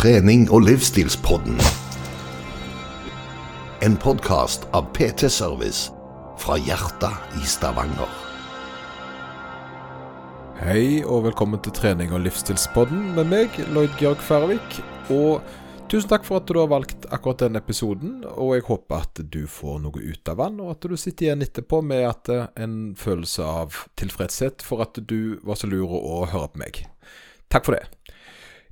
trening- og livsstilspodden. En podkast av PT Service fra hjertet i Stavanger. Hei og velkommen til trening- og livsstilspodden med meg, Lloyd Georg Færvik. Og tusen takk for at du har valgt akkurat denne episoden. Og jeg håper at du får noe ut av den, og at du sitter igjen etterpå med eh, en følelse av tilfredshet for at du var så lur å høre på meg. Takk for det.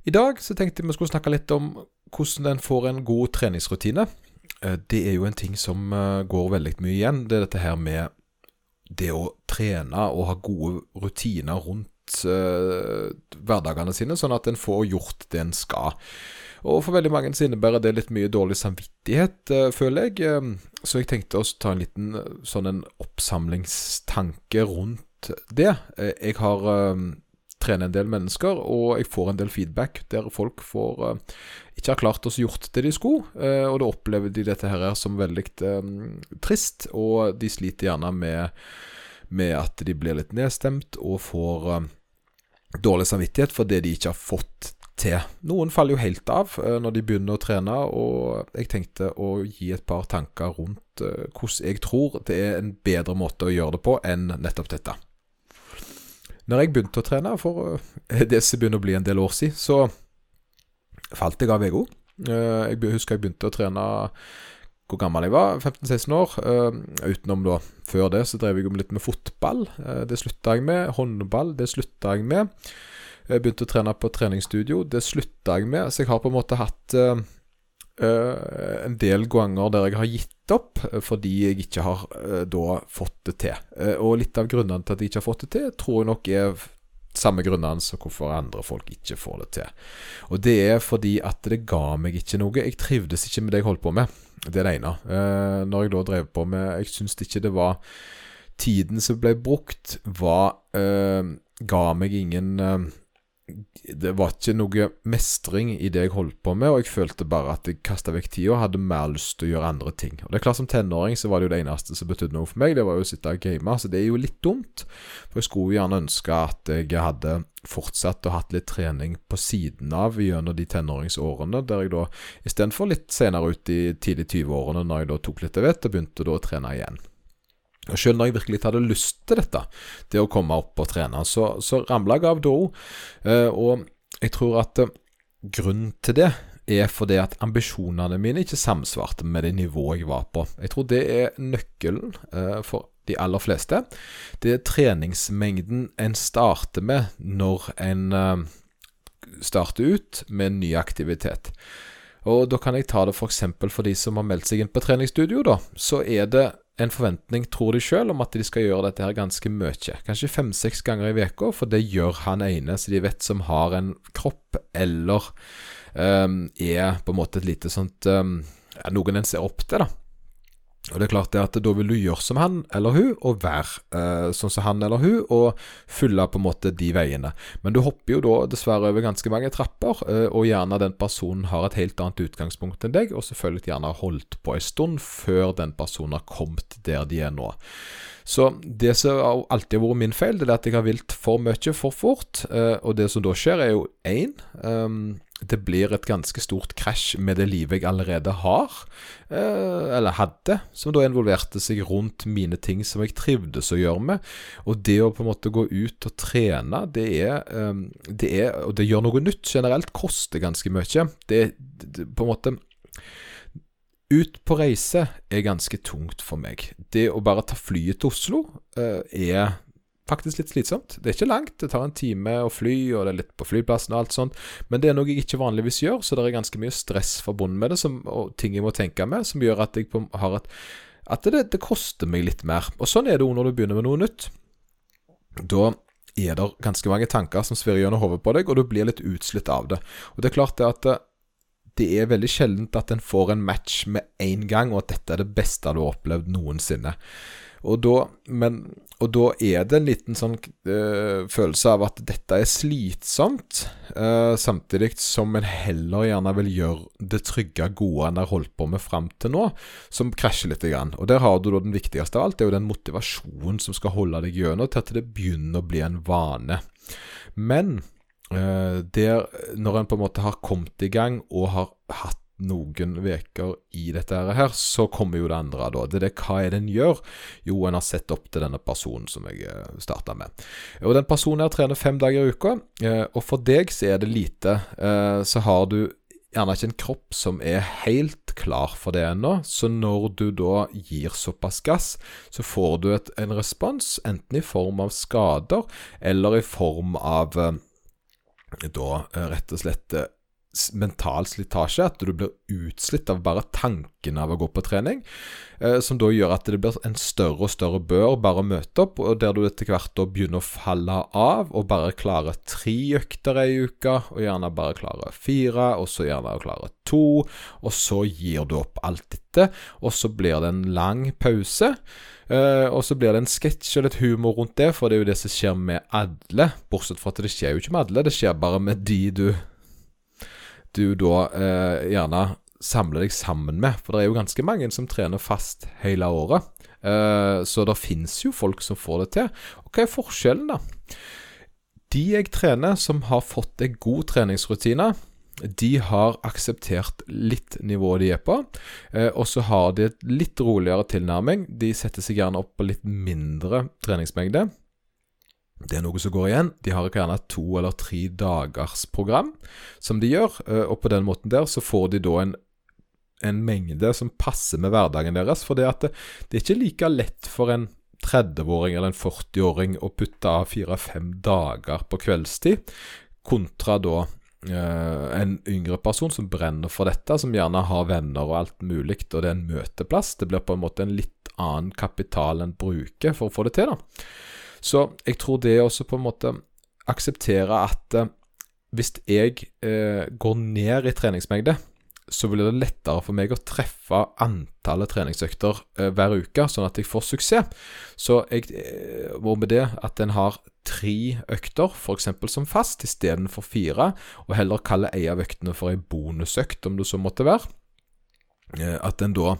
I dag så tenkte jeg vi skulle snakke litt om hvordan en får en god treningsrutine. Eh, Det er jo en ting som eh, går veldig mye igjen. Det er dette her med det å trene og ha gode rutiner rundt eh, hverdagene sine, sånn at en får gjort det en skal. Og for veldig mange så innebærer det litt mye dårlig samvittighet, føler jeg. Så jeg tenkte å ta en liten sånn en oppsamlingstanke rundt det. Jeg har trener en del mennesker, og jeg får en del feedback der folk får uh, ikke har klart å gjort det de skulle, uh, og da opplever de dette her som veldig eh, trist, og de sliter gjerne med, med at de blir litt nedstemt og får dårlig samvittighet for det de ikke har fått til. Noen faller jo helt av når de begynner å trene, og jeg tenkte å gi et par tanker rundt hvordan jeg tror det er en bedre måte å gjøre det på enn nettopp dette. Når jeg begynte å trene, for eh, det som begynner å bli en del år siden, så falt jeg av EGO. Jeg be- husker jeg begynte å trene hvor gammel jeg var, 15-16 år. eh, Utenom da, før det så drev jeg litt med fotball. Eh, Det slutta jeg med. Håndball, det slutta jeg med. Jeg begynte å trene på treningsstudio. Det slutta jeg med. Så jeg har på en måte hatt eh, en del ganger der jeg har gitt opp eh, fordi jeg ikke har uh, da fått det til. Uh, og litt av grunnene til at jeg ikke har fått det til, tror jeg nok er samme grunnene som hvorfor andre folk ikke får det til. Og det er fordi at det ga meg ikke noe. Jeg trivdes ikke med det jeg holdt på med. Det er det ene. Når jeg da drev på med Jeg syns ikke det var Tiden som ble brukt, var Ga meg ingen det var ikke noe mestring i det jeg holdt på med, og jeg følte bare at jeg kasta vekk tida og hadde mer lyst til å gjøre andre ting. Og det er klart Som tenåring så var det jo det eneste som betydde noe for meg, det var jo å sitte og game, så det er jo litt dumt. For jeg skulle gjerne ønske at jeg hadde fortsatt og hatt litt trening på siden av gjennom de tenåringsårene, der jeg da istedenfor litt senere ut i tidlig 20-årene, når jeg da tok litt av vett begynte da å trene igjen. Og Selv når jeg virkelig hadde lyst til dette, det å komme opp og trene, så, så ramla jeg av da òg. og jeg tror at eh, grunnen til det er fordi at ambisjonene mine ikke samsvarte med det nivået jeg var på. Jeg tror det er nøkkelen eh, for de aller fleste. Det er treningsmengden en starter med når en eh, starter ut med en ny aktivitet. Og da kan jeg ta det f.eks. For, for de som har meldt seg inn på treningsstudio, da. Så er det en forventning, tror de sjøl, om at de skal gjøre dette her ganske mye. Kanskje fem-seks ganger i uka, for det gjør han ene som de vet som har en kropp, eller um, er på en måte et lite sånt um, Noen en ser opp til, da. Og det er klart det at da vil du gjøre som han eller hun, og være eh, sånn som han eller hun, og følge på en måte de veiene. Men du hopper jo da dessverre over ganske mange trapper, eh, og gjerne den personen har et helt annet utgangspunkt enn deg, og selvfølgelig gjerne har holdt på en stund før den personen har kommet der de er nå. Så det som alltid har vært min feil, det er at jeg har vilt for mye for fort, eh, og det som da skjer, er jo én det blir et ganske stort krasj med det livet jeg allerede har, eh, eller hadde, som da involverte seg rundt mine ting som jeg trivdes å gjøre med. Og det å på en måte gå ut og trene, det er, eh, det er Og det gjør noe nytt generelt, koster ganske mye. Det, er på en måte ut på reise er ganske tungt for meg. Det å bare ta flyet til Oslo eh, er faktisk litt slitsomt. Det er ikke langt, det tar en time å fly, og det er litt på flyplassen og alt sånt, men det er noe jeg ikke vanligvis gjør, så det er ganske mye stress forbundet med det, som, og ting jeg må tenke med, som gjør at jeg har et At det, det koster meg litt mer. Og sånn er det òg når du begynner med noe nytt. Da er det ganske mange tanker som svirrer gjennom hodet på deg, og du blir litt utslitt av det. Og det er klart det at eh, det er veldig sjeldent at en får en match med én gang, og at dette er det beste du har opplevd noensinne. Og da, men, og da er det en liten sånn øh, følelse av at dette er slitsomt, øh, samtidig som en heller gjerne vil gjøre det trygge, gode en har holdt på med fram til nå, som krasjer litt. Grann. Og der har du da den viktigste av alt, det er jo den motivasjonen som skal holde deg gjennom til at det begynner å bli en vane. Men der når en på en måte har kommet i gang og har hatt noen uker i dette her, så kommer jo det andre. da. Det er det hva er det en gjør? Jo, en har sett opp til denne personen som jeg eh, starta med. Og Den personen her trener fem dager i uka, eh, og for deg så er det lite. Så har du gjerne ikke en kropp som er helt klar for det ennå. Så når du da gir såpass gass, så får du et, en respons, enten i form av skader eller i form av da rett og slett mental slitasje, at du blir utslitt av bare tanken av å gå på trening. Eh, som da gjør at det blir en større og større bør bare å møte opp, og der du etter hvert da begynner å falle av og bare klarer tre økter ei uke, og gjerne bare klarer fire, og så gjerne klarer to, og så gir du opp alt dette, og så blir det en lang pause. Uh, og så blir det en sketsj og litt humor rundt det, for det er jo det som skjer med alle. Bortsett fra at det skjer jo ikke med alle, det skjer bare med de du du da eh, gjerne samler deg sammen med. For det er jo ganske mange som trener fast hele året. Eh, så det fins jo folk som får det til. Og hva er forskjellen, da? De jeg trener som har fått en god treningsrutine, de har akseptert litt nivået de er på, eh, og så har de et litt roligere tilnærming. De setter seg gjerne opp på litt mindre treningsmengde. Det er noe som går igjen. De har gjerne to eller tre dagers program som de gjør, eh, og på den måten der så får de da en, en mengde som passer med hverdagen deres. For det, det, det er ikke like lett for en 30-åring eller en 40-åring å putte av fire-fem dager på kveldstid, kontra da eh, en yngre person som brenner for dette, som gjerne har venner og alt mulig, og det er en møteplass. Det blir på en måte en litt annen kapital enn bruker for å få det til, da. Så jeg tror det også på en måte akseptere at eh, hvis jeg eh, går ned i treningsmengde, så blir det lettere for meg å treffe antallet treningsøkter eh, hver uke, sånn at jeg får suksess. Så jeg, eh, må med det at en har tre økter, f.eks. som fast, istedenfor fire, og heller kaller ei av øktene for ei bonusøkt, om det så måtte være. Eh, at en da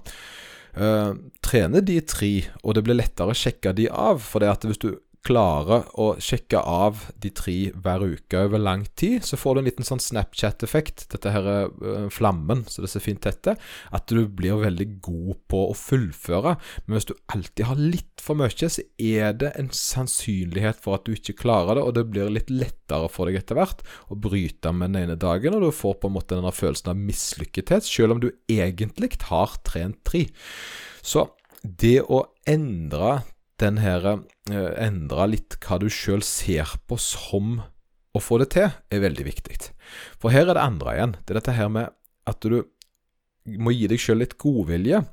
Uh, trener de tre, og det blir lettere å sjekke de av. For det at hvis du klarer å sjekke av de tre hver uke over lang tid, så får du en liten sånn Snapchat-effekt, dette her uh, flammen så det ser fint heter, at du blir veldig god på å fullføre. Men hvis du alltid har litt for mye, så er det en sannsynlighet for at du ikke klarer det, og det blir litt lettere for deg etter hvert å bryte med den ene dagen, og du får på en måte denne følelsen av mislykkethet, selv om du egentlig har trent tre. Så det å endre den her eh, endre litt hva du sjøl ser på som å få det til, er veldig viktig. For her er det andre igjen. Det er dette her med at du må gi deg sjøl litt godvilje.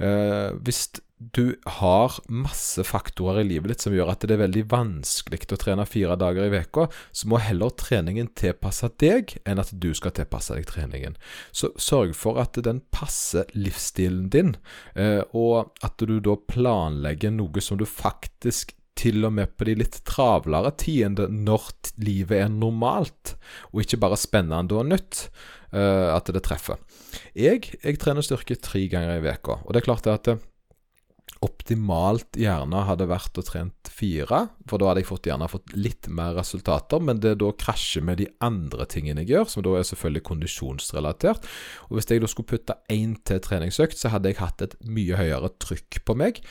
Eh, hvis du har masse faktorer i livet ditt som gjør at det er veldig vanskelig å trene fire dager i veka, så må heller treningen tilpasse deg enn at du skal tilpasse deg treningen. Så sørg for at den passer livsstilen din, eh, og at du da planlegger noe som du faktisk til og med på de litt travlere tidene når livet er normalt, og ikke bare spennende og nytt, eh, at det treffer. Jeg, jeg trener styrke tre ganger i veka, og det er klart at optimalt gjerne hadde vært å trent fire, for da hadde jeg fått, gjerne fått litt mer resultater, men det da krasjer med de andre tingene jeg gjør, som da er selvfølgelig kondisjonsrelatert. Og Hvis jeg da skulle putte én til treningsøkt, så hadde jeg hatt et mye høyere trykk på meg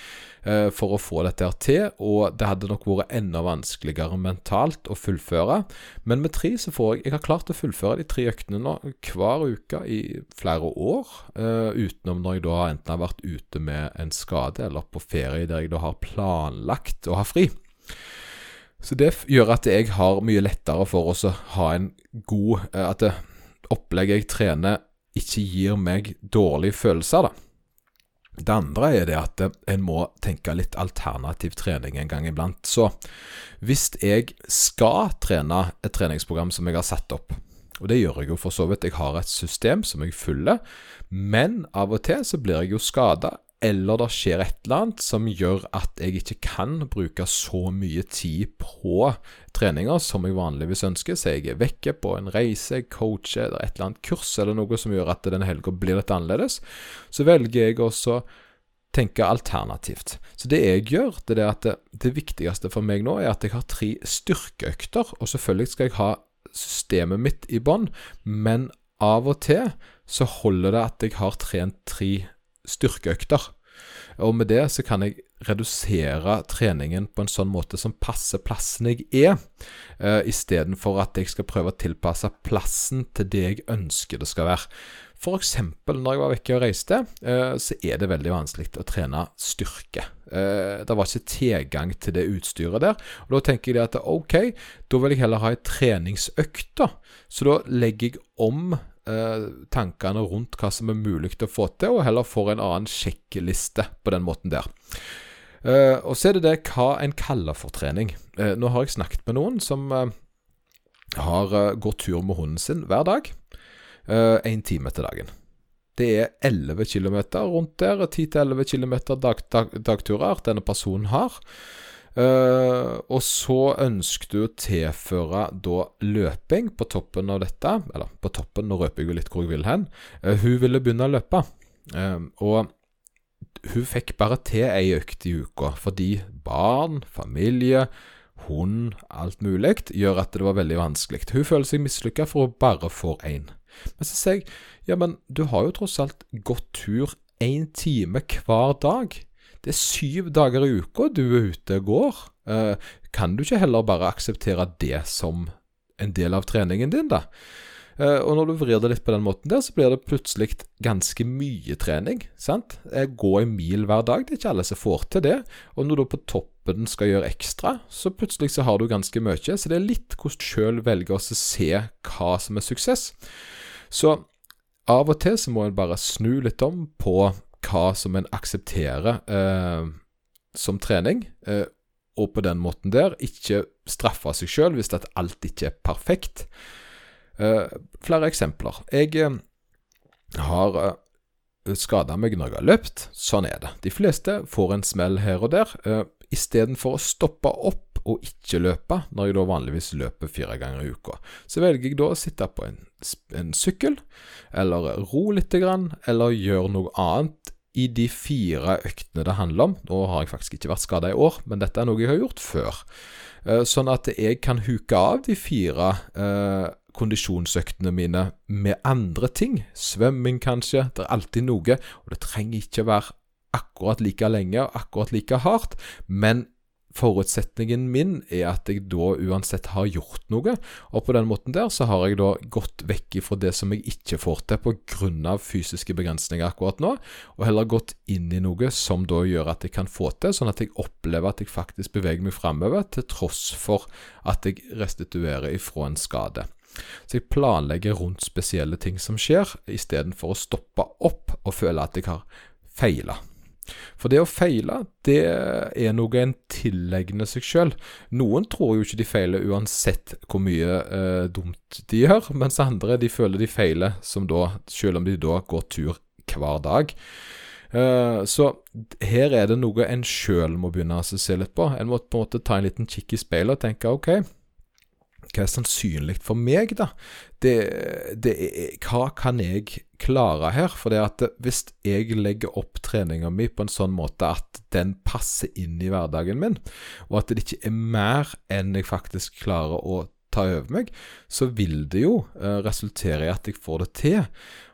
eh, for å få dette her til, og det hadde nok vært enda vanskeligere mentalt å fullføre. Men med tre så får jeg Jeg har klart å fullføre de tre øktene nå hver uke i flere år, eh, utenom når jeg da enten har vært ute med en skade eller på ferie der jeg da har planlagt å ha fri. Så det gjør at jeg har mye lettere for å ha en god eh, At det opplegget jeg trener, ikke gir meg dårlige følelser, da. Det andre er det at en må tenke litt alternativ trening en gang iblant. Så hvis jeg skal trene et treningsprogram som jeg har satt opp, og det gjør jeg jo for så vidt, jeg har et system som jeg følger, men av og til så blir jeg jo skada eller det skjer et eller annet som gjør at jeg ikke kan bruke så mye tid på treninger som jeg vanligvis ønsker. Så jeg er vekke på en reise, coacher eller et eller annet kurs eller noe som gjør at denne helga blir litt annerledes. Så velger jeg også tenke alternativt. Så det jeg gjør, det er at det, det viktigste for meg nå er at jeg har tre styrkeøkter, og selvfølgelig skal jeg ha systemet mitt i bånn, men av og til så holder det at jeg har trent tre styrkeøkter. Og med det så kan jeg redusere treningen på en sånn måte som passer plassen jeg er, uh, istedenfor at jeg skal prøve å tilpasse plassen til det jeg ønsker det skal være. F.eks. når jeg var vekke og reiste, uh, så er det veldig vanskelig å trene styrke. Uh, det var ikke tilgang til det utstyret der. Og Da tenker jeg at ok, da vil jeg heller ha ei treningsøkt. Så da legger jeg om Eh, tankene rundt hva som er mulig å få til, og heller får en annen sjekkliste på den måten der. Uh, og så er det det hva en kaller for trening. Uh, nå har jeg snakket med noen som har gått tur med hunden sin hver dag. Én time til dagen. Det er 11 km rundt der, 10-11 km dag, dag, dagturer denne personen har. Uh, og så ønsker du å tilføre da løping på toppen av dette. Eller på toppen, nå røper jeg litt hvor jeg vil hen. Uh, hun ville begynne å løpe. Uh, og hun fikk bare til ei økt i uka fordi barn, familie, hund, alt mulig gjør at det var veldig vanskelig. Hun føler seg mislykka for hun bare får én. Men så sier jeg ja, men du har jo tross alt gått tur én time hver dag. Det er syv dager i uka du er ute og går. Eh, kan du ikke heller bare akseptere det som en del av treningen din, da? Eh, og når du vrir det litt på den måten der, så blir det plutselig ganske mye trening. sant? Gå en mil hver dag, det er ikke alle som får til det. Og når du på toppen skal gjøre ekstra, så plutselig så har du ganske mye. Så det er litt hvordan du sjøl velger å se hva som er suksess. Så av og til så må en bare snu litt om på hva som en aksepterer eh, som trening, eh, og på den måten der ikke straffe seg sjøl hvis at alt ikke er perfekt. Eh, flere eksempler. Jeg eh, har eh, skada meg når jeg har løpt. Sånn er det. De fleste får en smell her og der. Eh, Istedenfor å stoppe opp og ikke løpe, når jeg da vanligvis løper fire ganger i uka. Så velger jeg da å sitte på en, en sykkel, eller ro litt, eller gjøre noe annet i de fire øktene det handler om. Nå har jeg faktisk ikke vært skada i år, men dette er noe jeg har gjort før. Eh, sånn at jeg kan huke av de fire eh, kondisjonsøktene mine med andre ting. Svømming, kanskje. Det er alltid noe. Og det trenger ikke være akkurat like lenge og akkurat like hardt, men Forutsetningen min er at jeg da uansett har gjort noe, og på den måten der så har jeg da gått vekk ifra det som jeg ikke får til pga. fysiske begrensninger akkurat nå, og heller gått inn i noe som da gjør at jeg kan få til, sånn at jeg opplever at jeg faktisk beveger meg framover, til tross for at jeg restituerer ifra en skade. Så jeg planlegger rundt spesielle ting som skjer, istedenfor å stoppe opp og føle at jeg har feila. For det å feile, det er noe en tilegner seg sjøl. Noen tror jo ikke de feiler uansett hvor mye eh, dumt de gjør, mens andre de føler de feiler selv om de da går tur hver dag. Eh, så her er det noe en sjøl må begynne å se litt på. En må på en måte ta en liten kikk i speilet og tenke OK, hva er sannsynlig for meg, da? Det, det er, hva kan jeg klare her? For det at hvis jeg legger opp treninga mi på en sånn måte at den passer inn i hverdagen min, og at det ikke er mer enn jeg faktisk klarer å ta over meg, så vil det jo uh, resultere i at jeg får det til.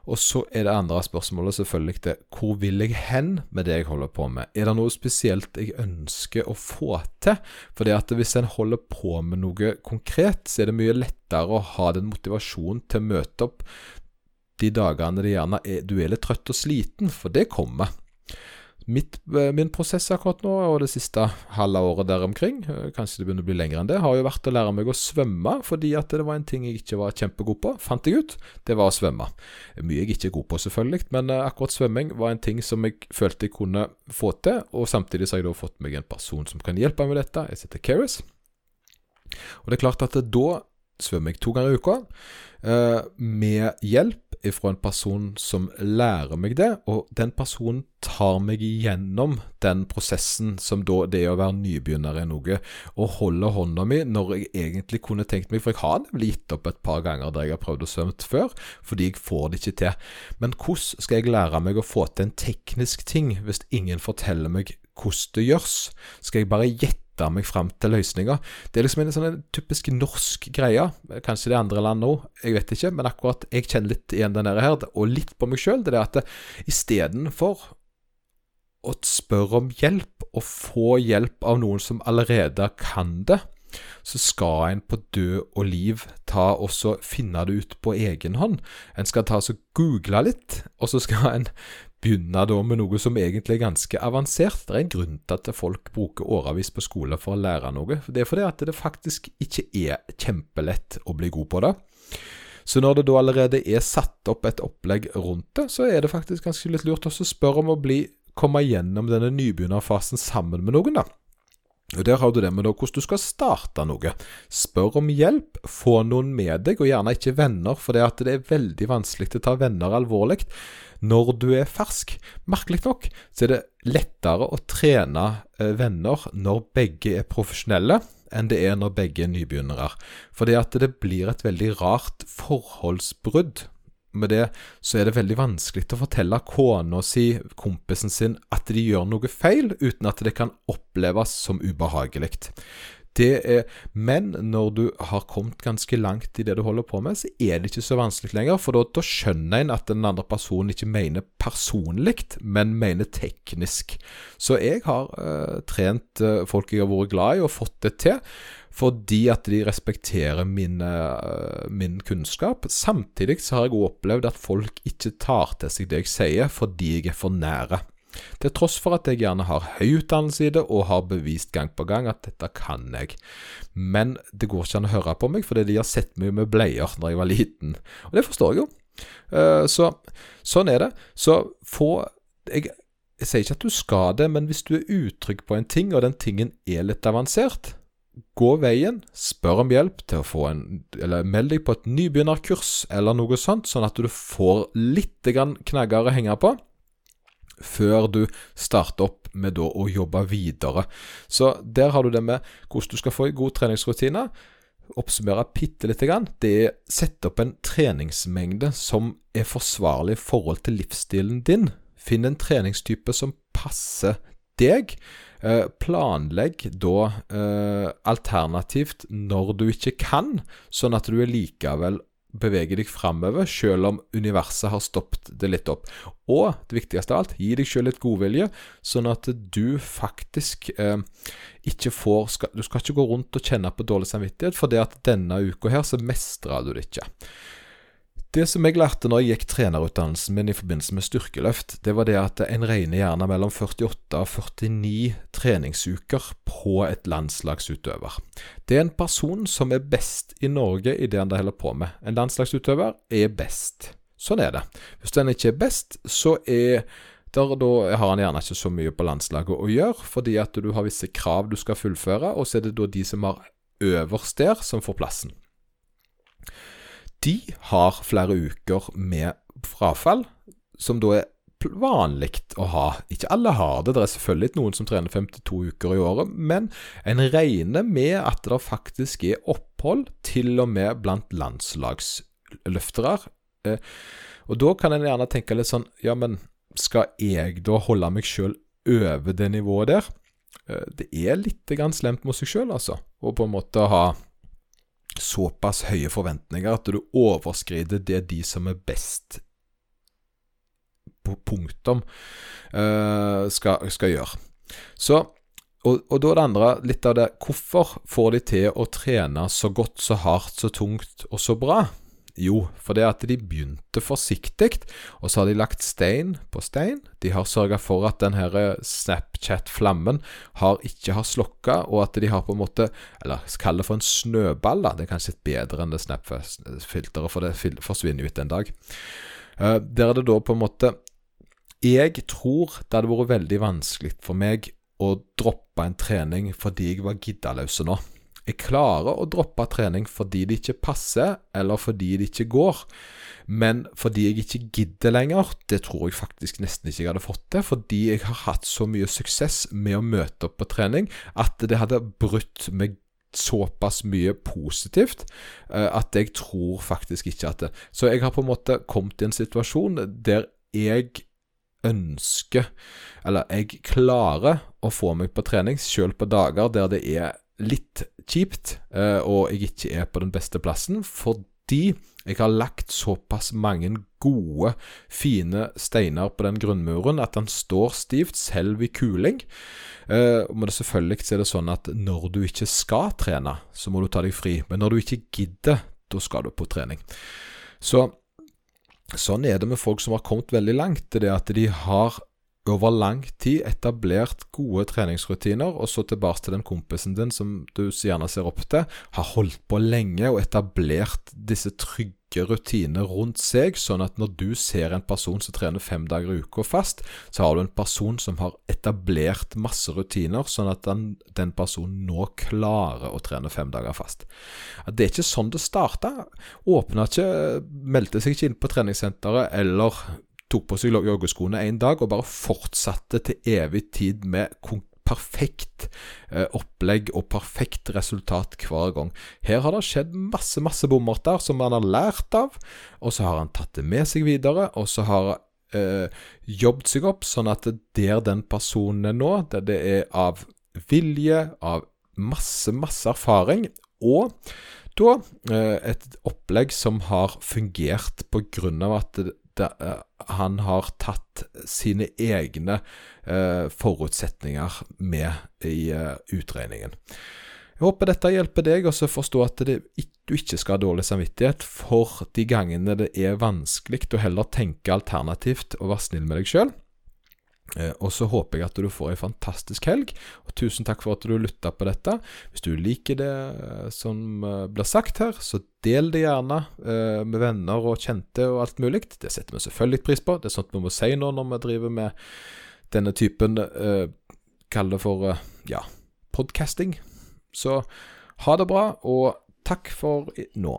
Og så er det andre spørsmålet selvfølgelig det hvor vil jeg hen med det jeg holder på med? Er det noe spesielt jeg ønsker å få til? For det at hvis en holder på med noe konkret, så er det mye lettere å ha den motivasjonen til å møte opp de dagene det gjerne er, du er litt trøtt og sliten, for det kommer. Mitt, eh, min prosess akkurat nå, og det siste halve året der omkring, eh, kanskje det begynner å bli lenger enn det, har jo vært å lære meg å svømme, fordi at det var en ting jeg ikke var kjempegod på, fant jeg ut. Det var å svømme. Mye jeg ikke er god på, selvfølgelig, men eh, akkurat svømming var en ting som jeg følte jeg kunne få til, og samtidig så har jeg da fått meg en person som kan hjelpe meg med dette. Jeg heter Keris. Og det er klart at da svømmer jeg to ganger i uka, med hjelp fra en person som lærer meg det, og den personen tar meg igjennom den prosessen som da det å være nybegynner i noe, og holder hånda mi når jeg egentlig kunne tenkt meg For jeg har nemlig gitt opp et par ganger der jeg har prøvd å svømme før, fordi jeg får det ikke til. Men hvordan skal jeg lære meg å få til en teknisk ting hvis ingen forteller meg hvordan det gjøres? Skal jeg bare gjette lette meg fram til løsninger. Det er liksom en sånn typisk norsk greie. Kanskje det er andre land òg, jeg vet ikke. Men akkurat jeg kjenner litt igjen den her, og litt på meg sjøl. Det er at istedenfor å spørre om hjelp, og få hjelp av noen som allerede kan det, så skal en på død og liv ta og så finne det ut på egen hånd. En skal ta og google litt, og så skal en begynne da med noe som egentlig er ganske avansert. Det er en grunn til at folk bruker årevis på skole for å lære noe. Det er fordi at det faktisk ikke er kjempelett å bli god på det. Så når det da allerede er satt opp et opplegg rundt det, så er det faktisk ganske litt lurt også å spørre om å bli, komme gjennom denne nybegynnerfasen sammen med noen, da. Og Der har du det med hvordan du skal starte noe. Spør om hjelp, få noen med deg, og gjerne ikke venner, for det, er veldig vanskelig å ta venner alvorlig når du er fersk. Merkelig nok så er det lettere å trene eh, venner når begge er profesjonelle, enn det er når begge er nybegynnere. At det blir et veldig rart forholdsbrudd. Med det så er det veldig vanskelig å fortelle kona si, kompisen sin, at de gjør noe feil, uten at det kan oppleves som ubehagelig. Er, men når du har kommet ganske langt i det du holder på med, så er det ikke så vanskelig lenger. For da, da skjønner en at den andre personen ikke mener personlig, men mener teknisk. Så jeg har uh, trent uh, folk jeg har vært glad i, og fått det til. Fordi at de respekterer min, uh, min kunnskap. Samtidig så har jeg opplevd at folk ikke tar til seg det jeg sier, fordi jeg er for nære. Til tross for at jeg gjerne har høy utdannelse i det og har bevist gang på gang at dette kan jeg. Men det går ikke an å høre på meg, fordi de har sett meg med bleier når jeg var liten. Og det forstår jeg jo. Eh, så sånn er det. Så få jeg, jeg sier ikke at du skal det, men hvis du er utrygg på en ting, og den tingen er litt avansert, gå veien, spør om hjelp til å få en Eller meld deg på et nybegynnerkurs eller noe sånt, sånn at du får litt knagger å henge på før du starter opp med å jobbe videre. Så der har du det med hvordan du skal få en god treningsrutine. Oppsummere bitte lite grann. Det er sette opp en treningsmengde som er forsvarlig i forhold til livsstilen din. Finn en treningstype som passer deg. Eh, planlegg da eh, alternativt når du ikke kan, sånn at du likevel beveger deg framover, selv om universet har stoppet det litt opp. Og det viktigste av alt, gi deg selv litt godvilje, sånn at du faktisk eh, ikke får skal, Du skal ikke gå rundt og kjenne på dårlig samvittighet, for det at denne uka her så mestrer du det ikke. Det som jeg lærte når jeg gikk trenerutdannelsen min i forbindelse med styrkeløft, det var det at en regner gjerne mellom 48 og 49 treningsuker på et landslagsutøver. Det er en person som er best i Norge i det han holder på med. En landslagsutøver er best. Sånn er det. Hvis den ikke er best, så er der, da har han gjerne ikke så mye på landslaget å gjøre, fordi at du har visse krav du skal fullføre, og så er det da de som har øverst der, som får plassen de har flere uker med frafall, som da er vanlig å ha. Ikke alle har det, det er selvfølgelig noen som trener 52 uker i året, men en regner med at det faktisk er opphold til og med blant landslagsløftere. Eh, og da kan en gjerne tenke litt sånn Ja, men skal jeg da holde meg sjøl over det nivået der? Eh, det er litt slemt mot seg sjøl, altså, å på en måte ha såpass høye forventninger at du overskrider det de som er best på punktum, uh, skal, skal, gjøre. Så, og, og, da det andre litt av det Hvorfor får de til å trene så godt, så hardt, så tungt og så bra? Jo, fordi at de begynte forsiktig, og så har de lagt stein på stein. De har sørga for at denne Snapchat-flammen har ikke har slokka, og at de har på en måte Eller kall det for en snøball, da. Det er kanskje bedre enn det Snap-filteret, for det forsvinner etter en dag. Uh, der er det da på en måte Jeg tror det hadde vært veldig vanskelig for meg å droppe en trening fordi jeg var giddaløs nå. Jeg klarer å droppe trening fordi det ikke passer, eller fordi det ikke går. Men fordi jeg ikke gidder lenger, det tror jeg faktisk nesten ikke jeg hadde fått til. Fordi jeg har hatt så mye suksess med å møte opp på trening at det hadde brutt meg såpass mye positivt uh, at jeg tror faktisk ikke at det Så jeg har på en måte kommet i en situasjon der jeg ønsker Eller jeg klarer å få meg på trening, selv på dager der det er litt kjipt, eh, og jeg ikke er på den beste plassen, fordi jeg har lagt såpass mange gode, fine steiner på den grunnmuren at den står stivt, selv i kuling. Uh, men selvfølgelig er det sånn at når du ikke skal trene, så må du ta deg fri. Men når du ikke gidder, da skal du på trening. Så sånn er det med folk som har kommet veldig langt. Det er at de har over lang tid etablert gode treningsrutiner, og så tilbake til den kompisen din som du gjerne ser opp til, har holdt på lenge og etablert disse trygge rutiner rundt seg, sånn at når du ser en person som trener fem dager i uka fast, så har du en person som har etablert masse rutiner, sånn at den, den personen nå klarer å trene fem dager fast. Det er ikke sånn det starta. Åpna ikke, meldte seg ikke inn på treningssenteret eller tok på seg joggeskoene en dag og bare fortsatte til evig tid med perfekt eh, opplegg og perfekt resultat hver gang. Her har det skjedd masse, masse bommerter som han har lært av, og så har han tatt det med seg videre, og så har eh, jobbet seg opp sånn at der den personen er nå, der det er av vilje, av masse, masse erfaring, og da eh, et opplegg som har fungert av at han har tatt sine egne eh, forutsetninger med i eh, utregningen. Jeg håper dette hjelper deg å forstå at det, du ikke skal ha dårlig samvittighet for de gangene det er vanskelig å heller tenke alternativt og være snill med deg sjøl. Eh, og så håper jeg at du får ei fantastisk helg, og tusen takk for at du lytta på dette. Hvis du liker det eh, som eh, blir sagt her, så del det gjerne med venner og kjente og alt mulig. Det setter vi selvfølgelig pris på. Det er sånt vi må si nå når vi driver med denne typen uh, Kall det for ja, podcasting. Så ha det bra, og takk for nå.